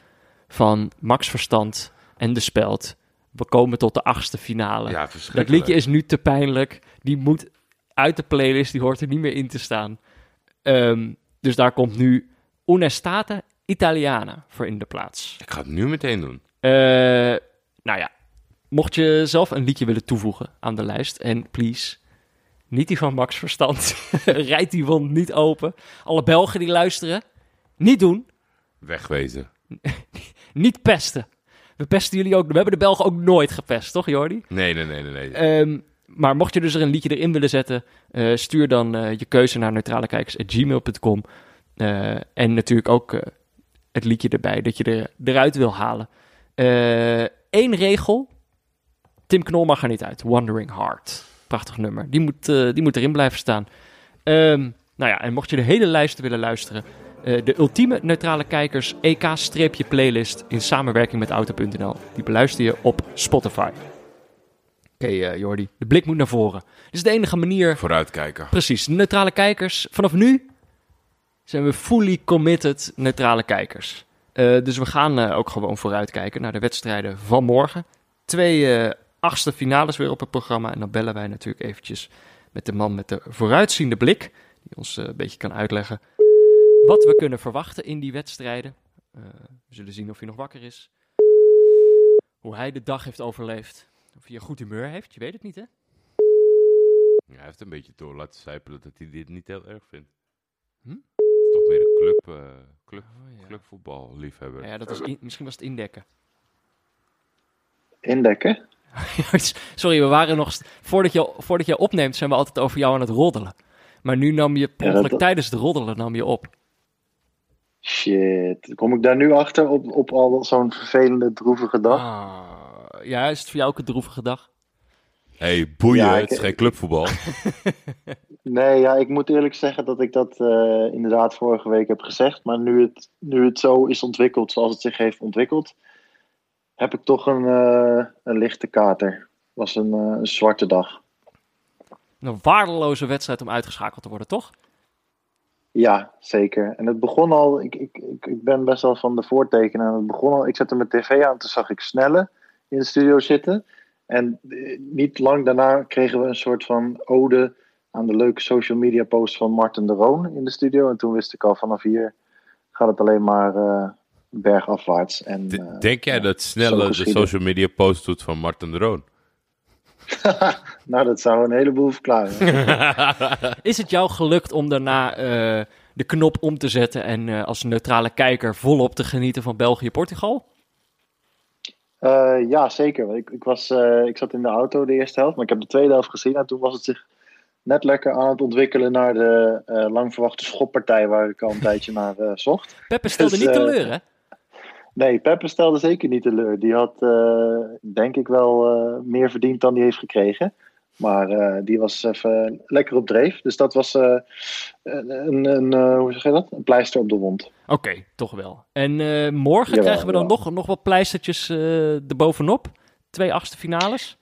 van Max Verstand en De Speld. We komen tot de achtste finale. ja, dat liedje is nu te pijnlijk. Die moet uit de playlist, die hoort er niet meer in te staan. Ehm, dus daar komt nu Unestate Italiana voor in de plaats. Ik ga het nu meteen doen. Eh, nou ja, mocht je zelf een liedje willen toevoegen aan de lijst, en please, niet die van Max Verstand, rijd die wond niet open. Alle Belgen die luisteren, niet doen, Wegwezen. niet pesten. We pesten jullie ook, we hebben de Belgen ook nooit gepest, toch Jordi? Nee, nee, nee, nee. nee. Ehm, maar mocht je dus er een liedje erin willen zetten, eh, stuur dan eh, je keuze naar neutralekijkers.gmail.com. Eh en natuurlijk ook het liedje erbij dat je er, eruit wil halen. Eén regel. Tim Knol mag er niet uit. Wandering Heart. Prachtig nummer. Die moet, eh, die moet erin blijven staan. Ehm, nou ja, en mocht je de hele lijst willen luisteren. eh, de ultieme neutrale kijkers EK-playlist in samenwerking met Auto.nl. Die beluister je op Spotify. Oké, eh, Jordi. De blik moet naar voren. Dit is de enige manier. Vooruitkijken. Precies, neutrale kijkers. Vanaf nu zijn we fully committed neutrale kijkers. Dus we gaan ook gewoon vooruitkijken naar de wedstrijden van morgen. Twee achtste finales weer op het programma. En dan bellen wij natuurlijk eventjes met de man met de vooruitziende blik. Die ons eh, een beetje kan uitleggen wat we kunnen verwachten in die wedstrijden. Eh, we zullen zien of hij nog wakker is. Hoe hij de dag heeft overleefd. Of hij een goed humeur heeft, je weet het niet hè? Ja, hij heeft een beetje door laten sijpelen dat hij dit niet heel erg vindt. Hm? Het is toch meer een club, eh club, Oh, ja. clubvoetbal liefhebber. Ja, dat was in- misschien was het indekken. Indekken? Sorry, we waren nog. Voordat je, voordat je opneemt, zijn we altijd over jou aan het roddelen. Maar nu nam je per Ja, ongeluk dat- tijdens het roddelen nam je op. Shit. Kom ik daar nu achter op, op al zo'n vervelende, droevige dag? Ah, ja, is het voor jou ook een droevige dag? hey, boeien, Ja, ik- het is geen clubvoetbal. Nee, ja, ik moet eerlijk zeggen dat ik dat eh, inderdaad vorige week heb gezegd. Maar nu het, nu het zo is ontwikkeld zoals het zich heeft ontwikkeld, heb ik toch een, eh, een lichte kater. Het was een, eh, een zwarte dag. Een waardeloze wedstrijd om uitgeschakeld te worden, toch? Ja, zeker. En het begon al, ik, ik, ik, ik ben best wel van de voortekenen. En het begon al, ik zette mijn tv aan, toen zag ik Snelle in de studio zitten. En eh, niet lang daarna kregen we een soort van ode aan de leuke social media post van Martin de Roon in de studio. En toen wist ik al vanaf hier gaat het alleen maar bergafwaarts. En, eh, Denk jij dat zo Snelle de social media post doet van Martin de Roon? nou, dat zou een heleboel verklaren. Is het jou gelukt om daarna eh, de knop om te zetten en eh, als neutrale kijker volop te genieten van België-Portugal? Eh, ja, zeker. Ik, ik, was, eh, ik zat in de auto de eerste helft, maar ik heb de tweede helft gezien. En toen was het zich net lekker aan het ontwikkelen naar de eh, lang verwachte schoppartij waar ik al een tijdje naar eh, zocht. Peppe stelde Dus, niet teleur, hè? Nee, Peppe stelde zeker niet teleur. Die had, eh, denk ik, wel eh, meer verdiend dan die heeft gekregen. Maar eh, die was even lekker op dreef. Dus dat was een, een, een, hoe zeg je dat? een pleister op de wond. Oké, toch wel. En morgen Jawel, krijgen we dan jawel. nog, nog wat pleistertjes erbovenop. Twee achtste finales.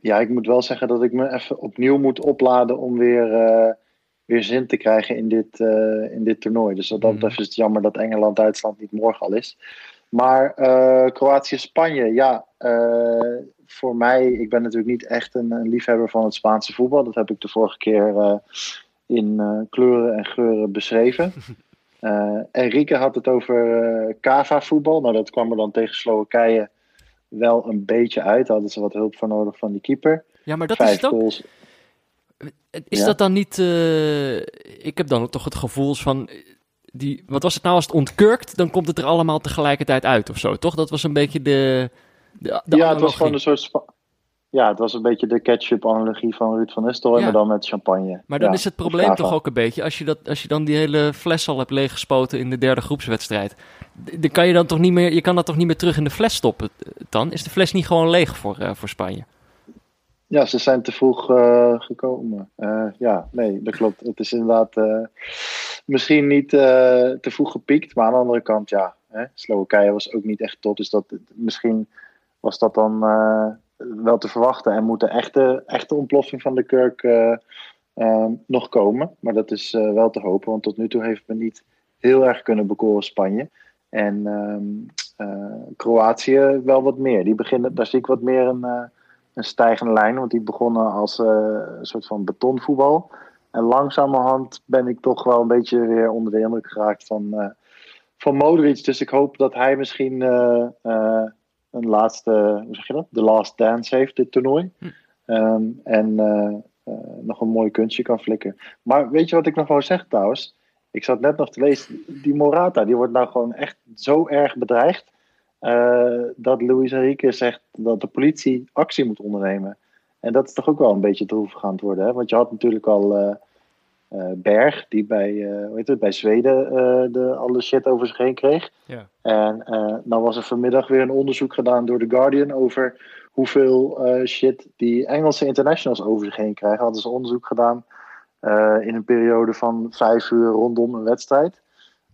Ja, ik moet wel zeggen dat ik me even opnieuw moet opladen om weer, weer zin te krijgen in dit, eh, in dit toernooi. Dus wat dat Mhm. betreft is het jammer dat Engeland-Duitsland niet morgen al is. Maar eh, Kroatië-Spanje, ja, eh, voor mij, ik ben natuurlijk niet echt een, een liefhebber van het Spaanse voetbal. Dat heb ik de vorige keer in kleuren en geuren beschreven. Enrique had het over Cava-voetbal. Nou, dat kwam er dan tegen Slowakije wel een beetje uit. Daar hadden ze wat hulp voor nodig van die keeper. Ja, maar dat is Vijf het ook. goals. Is Ja. dat dan niet... eh, ik heb dan toch het gevoel van... eh, Die, wat was het nou als het ontkurkt? Dan komt het er allemaal tegelijkertijd uit of zo, toch? Dat was een beetje de... de, de ja, het was gewoon een soort. spa- Ja, het was een beetje de ketchup-analogie van Ruud van Nistelrooy, Ja. maar dan met champagne. Maar dan Ja, is het probleem toch ook een beetje, als je, dat, als je dan die hele fles al hebt leeggespoten in de derde groepswedstrijd, dan kan je dan toch niet meer, je kan dat toch niet meer terug in de fles stoppen eh, dan? Is de fles niet gewoon leeg voor, eh, voor Spanje? Ja, ze zijn te vroeg eh, gekomen. Eh, ja, nee, dat klopt. Het is inderdaad eh, misschien niet te vroeg gepiekt, maar aan de andere kant, ja. hè, Slowakije was ook niet echt top. Dus dat, misschien was dat dan wel te verwachten. En moet de echte, echte ontploffing van de eh, nog komen. Maar dat is wel te hopen, want tot nu toe heeft men niet heel erg kunnen bekoren Spanje. En ehm, eh, Kroatië wel wat meer. Die beginnen, daar zie ik wat meer een, een stijgende lijn. Want die begonnen als eh, een soort van betonvoetbal. En langzamerhand ben ik toch wel een beetje weer onder de indruk geraakt van, eh, van Modric. Dus ik hoop dat hij misschien eh, een laatste, hoe zeg je dat? De last dance heeft, dit toernooi. Ehm, en nog een mooi kunstje kan flikken. Maar weet je wat ik nog wou zeggen trouwens? Ik zat net nog te lezen, die Morata, die wordt nou gewoon echt zo erg bedreigd. Eh, dat Luis Enrique zegt dat de politie actie moet ondernemen. En dat is toch ook wel een beetje droevig aan het worden. Hè? Want je had natuurlijk al eh, eh, Berg, die bij, eh, hoe heet het, bij Zweden de, alle shit over zich heen kreeg. Ja. En nou was er vanmiddag weer een onderzoek gedaan door The Guardian over hoeveel shit die Engelse internationals over zich heen krijgen. Hadden ze onderzoek gedaan in een periode van vijf uur rondom een wedstrijd.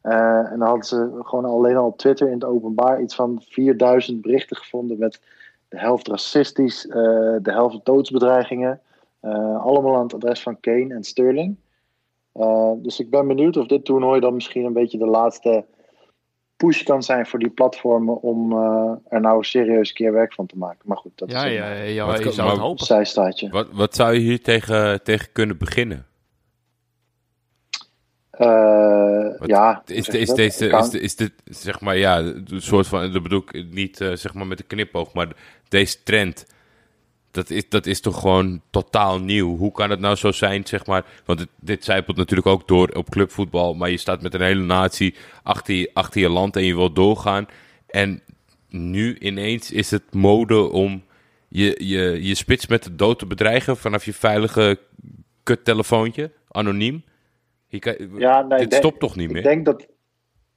Eh, en dan hadden ze gewoon alleen al op Twitter in het openbaar iets van 4000 berichten gevonden met de helft racistisch, eh, de helft doodsbedreigingen. Eh, allemaal aan het adres van Kane en Sterling. Eh, dus ik ben benieuwd of dit toernooi dan misschien een beetje de laatste push kan zijn voor die platformen om eh, er nou serieus een keer werk van te maken. Maar goed, dat Ja, is een ja, ja, Wat je zou het hopen. zijstaatje. Wat, wat zou je hier tegen, tegen kunnen beginnen? Eh, ja, Is, is, deze, is, is dit, zeg maar, ja, een soort van, dat bedoel ik niet eh, zeg maar met een knipoog, maar deze trend, dat is, dat is toch gewoon totaal nieuw. Hoe kan het nou zo zijn, zeg maar, want het, dit zijpelt natuurlijk ook door op clubvoetbal, maar je staat met een hele natie achter je, achter je land en je wilt doorgaan. En nu ineens is het mode om je, je, je spits met de dood te bedreigen vanaf je veilige kuttelefoontje, anoniem. Ja, nee, dit denk- stopt toch niet meer? Ik denk dat,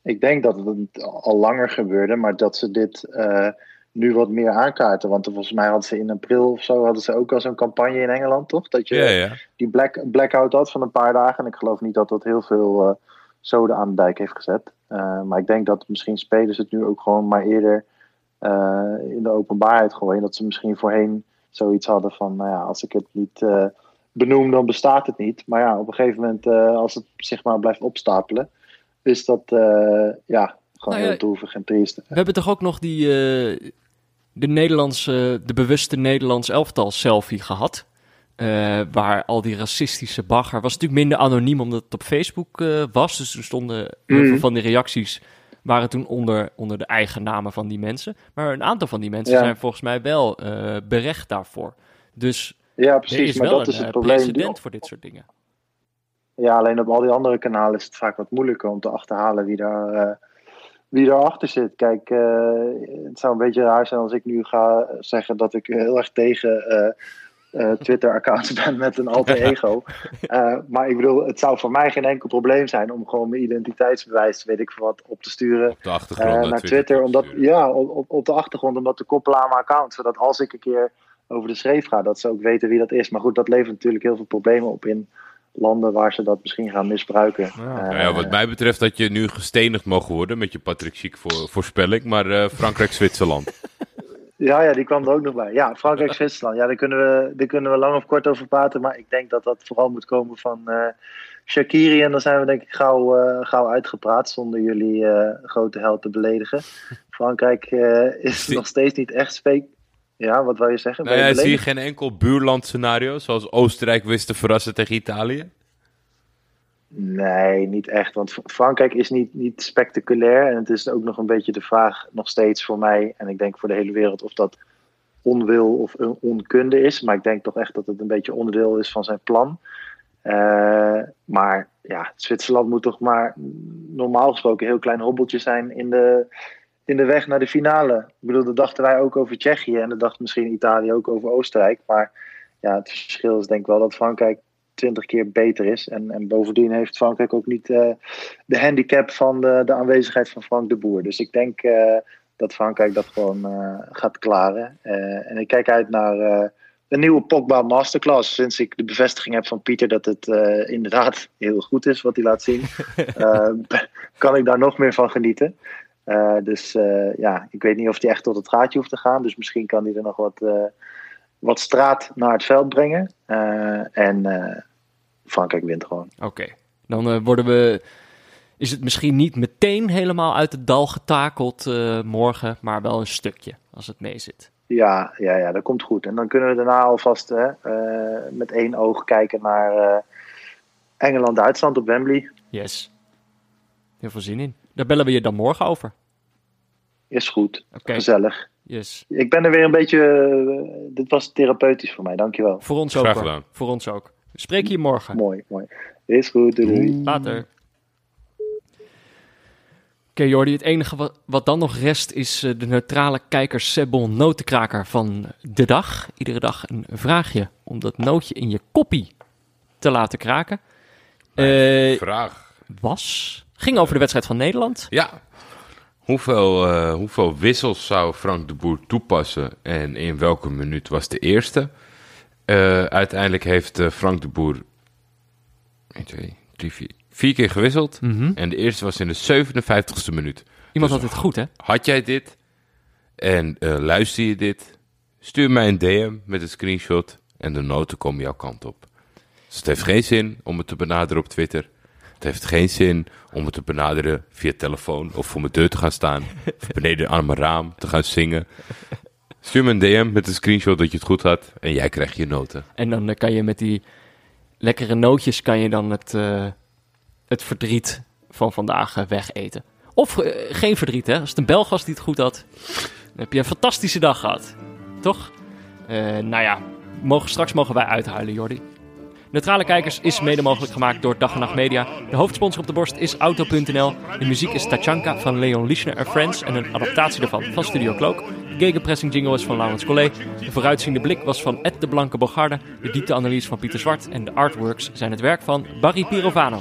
ik denk dat het al langer gebeurde, maar dat ze dit eh, nu wat meer aankaarten. Want volgens mij hadden ze in april of zo hadden ze ook al zo'n campagne in Engeland, toch? Dat je Ja, ja. die black, blackout had van een paar dagen. En ik geloof niet dat dat heel veel eh zoden aan de dijk heeft gezet. Eh, maar ik denk dat misschien spelers het nu ook gewoon maar eerder in de openbaarheid gooien. Dat ze misschien voorheen zoiets hadden van, nou ja, als ik het niet benoem, dan bestaat het niet. Maar ja, op een gegeven moment, eh, als het zich maar blijft opstapelen, is dat eh, ja, gewoon Nou ja, heel droevig en triest. We hebben toch ook nog die, eh, de, Nederlandse, de bewuste Nederlands elftal selfie gehad. Eh, waar al die racistische bagger was natuurlijk minder anoniem omdat het op Facebook was. Dus er stonden heel Mhm. veel van die reacties waren toen onder, onder de eigen namen van die mensen. Maar een aantal van die mensen Ja. zijn volgens mij wel berecht daarvoor. Dus Ja, er precies. is Maar wel dat een is het eh, probleem. precedent voor dit soort dingen. Ja, alleen op al die andere kanalen is het vaak wat moeilijker om te achterhalen wie daar, eh wie daarachter zit. Kijk, eh, het zou een beetje raar zijn als ik nu ga zeggen dat ik heel erg tegen eh, eh, Twitter-accounts ben met een alter ego. Eh, maar ik bedoel, het zou voor mij geen enkel probleem zijn om gewoon mijn identiteitsbewijs, weet ik veel wat, op te sturen Op de achtergrond eh, naar, naar Twitter. omdat, ja, op, op- op de achtergrond, om dat te koppelen aan mijn account. Zodat als ik een keer over de schreef ga, dat ze ook weten wie dat is. Maar goed, dat levert natuurlijk heel veel problemen op in landen waar ze dat misschien gaan misbruiken. Ja. Eh, ja, wat mij betreft dat je nu gestenigd mogen worden met je Patrick Schiek voor, voorspelling. Maar eh, Frankrijk-Zwitserland. ja, ja, die kwam er ook nog bij. Ja, Frankrijk, Zwitserland. Ja, daar kunnen, we, daar kunnen we lang of kort over praten. Maar ik denk dat dat vooral moet komen van eh Shakiri. En dan zijn we denk ik gauw, eh, gauw uitgepraat zonder jullie eh, grote held te beledigen. Frankrijk eh, is nog steeds niet echt speek. Ja, wat wil je zeggen? nou ja, je zie je geen enkel buurlandscenario zoals Oostenrijk wist te verrassen tegen Italië? Nee, niet echt. Want Frankrijk is niet, niet spectaculair. En het is ook nog een beetje de vraag, nog steeds voor mij, en ik denk voor de hele wereld, of dat onwil of een onkunde is. Maar ik denk toch echt dat het een beetje onderdeel is van zijn plan. Eh, maar ja, Zwitserland moet toch maar normaal gesproken een heel klein hobbeltje zijn in de, in de weg naar de finale. Ik bedoel, dat dachten wij ook over Tsjechië en dat dacht misschien Italië ook over Oostenrijk. Maar ja, het verschil is denk ik wel dat Frankrijk twintig keer beter is. En, en bovendien heeft Frankrijk ook niet eh, de handicap van de, de aanwezigheid van Frank de Boer. Dus ik denk eh, dat Frankrijk dat gewoon eh, gaat klaren. En ik kijk uit naar een nieuwe Pogba Masterclass. Sinds ik de bevestiging heb van Pieter dat het inderdaad heel goed is wat hij laat zien. kan ik daar nog meer van genieten. Eh, dus eh, ja, ik weet niet of hij echt tot het gaatje hoeft te gaan. Dus misschien kan hij er nog wat, eh, wat straat naar het veld brengen. En Frankrijk wint gewoon. Oké, dan worden we. Is het misschien niet meteen helemaal uit het dal getakeld morgen, maar wel een stukje als het mee zit. Ja, ja, ja, dat komt goed. En dan kunnen we daarna alvast hè, met één oog kijken naar Engeland-Duitsland op Wembley. Yes. Heel veel zin in. Daar bellen we je dan morgen over. Is goed, gezellig. yes. Ik ben er weer een beetje. eh, dit was therapeutisch voor mij, dankjewel. Voor ons ook. Graag hoor. gedaan. Voor ons ook. Spreek je morgen. Mooi, mooi. Is goed, doei. doei. Later. Oké Jordi, het enige wat, wat dan nog rest is eh, de neutrale kijker Sebon notenkraker van de dag. Iedere dag een vraagje om dat nootje in je koppie te laten kraken. Eh, Vraag. was, ging over de wedstrijd van Nederland. Ja. Hoeveel, eh, hoeveel wissels zou Frank de Boer toepassen en in welke minuut was de eerste? Eh, uiteindelijk heeft eh, Frank de Boer 1, 2, 3, 4, vier keer gewisseld. En de eerste was in de 57ste minuut. Iemand Dus had het goed, hè? Had jij dit en luister je dit? Stuur mij een DM met een screenshot en de noten komen jouw kant op. Dus het heeft geen zin om het te benaderen op Twitter. Het heeft geen zin om het te benaderen via telefoon of voor mijn deur te gaan staan. Of beneden aan mijn raam te gaan zingen. Stuur me een DM met een screenshot dat je het goed had en jij krijgt je noten. En dan eh, kan je met die lekkere nootjes kan je dan het, eh, het verdriet van vandaag eh, wegeten. Of geen verdriet, hè? Als het een Belg was die het goed had, dan heb je een fantastische dag gehad. Toch? Nou ja, mogen, straks mogen wij uithuilen, Jordi. Neutrale Kijkers is mede mogelijk gemaakt door Dag en Nacht Media. De hoofdsponsor op de borst is Auto.nl. De muziek is Tachanka van Leon Lischner en Friends en een adaptatie daarvan van Studio Cloak. De gegenpressing jingle is van Laurens Collet. De vooruitziende blik was van Ed de Blanke Bogarde. De diepteanalyse van Pieter Zwart. En de artworks zijn het werk van Barry Pirovano.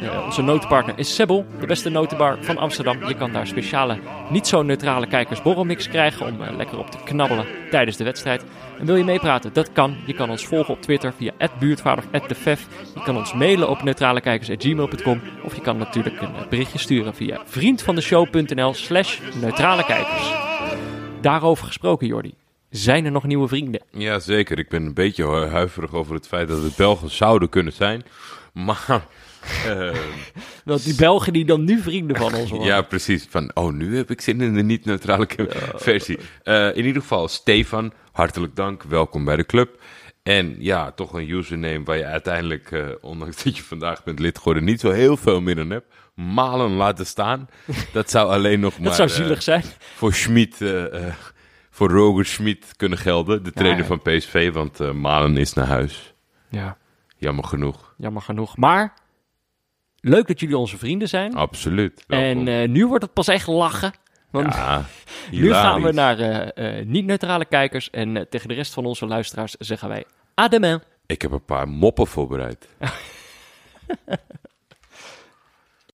Eh, onze notenpartner is Sebbel, de beste notenbar van Amsterdam. Je kan daar speciale, niet zo neutrale kijkersborrelmix krijgen om eh, lekker op te knabbelen tijdens de wedstrijd. En wil je meepraten? Dat kan. Je kan ons volgen op Twitter via buurtvader @defef. Je kan ons mailen op neutralekijkers@gmail.com of je kan natuurlijk een eh, berichtje sturen via vriendvandeshow.nl/slash neutralekijkers. Daarover gesproken, Jordi. Zijn er nog nieuwe vrienden? Ja, zeker. Ik ben een beetje hu- huiverig over het feit dat het Belgen zouden kunnen zijn. Maar... eh, Want die Belgen die dan nu vrienden van ons worden. Ja, precies. Van, oh, nu heb ik zin in de niet-neutrale versie. Eh, in ieder geval, Stefan, hartelijk dank. Welkom bij de club. En ja, toch een username waar je uiteindelijk, eh, ondanks dat je vandaag bent lid geworden, niet zo heel veel meer aan hebt. Malen laten staan. Dat zou alleen nog maar dat zou eh, zielig zijn. voor Schmid, eh, eh, voor Roger Schmid kunnen gelden. De trainer ja. van PSV, want eh, Malen is naar huis. Ja, Jammer genoeg. jammer genoeg. Maar leuk dat jullie onze vrienden zijn. Absoluut. Welkom. en eh, nu wordt het pas echt lachen. Want ja, nu gaan we naar eh, eh, niet-neutrale kijkers. En eh, tegen de rest van onze luisteraars zeggen wij... Ademain. Ik heb een paar moppen voorbereid.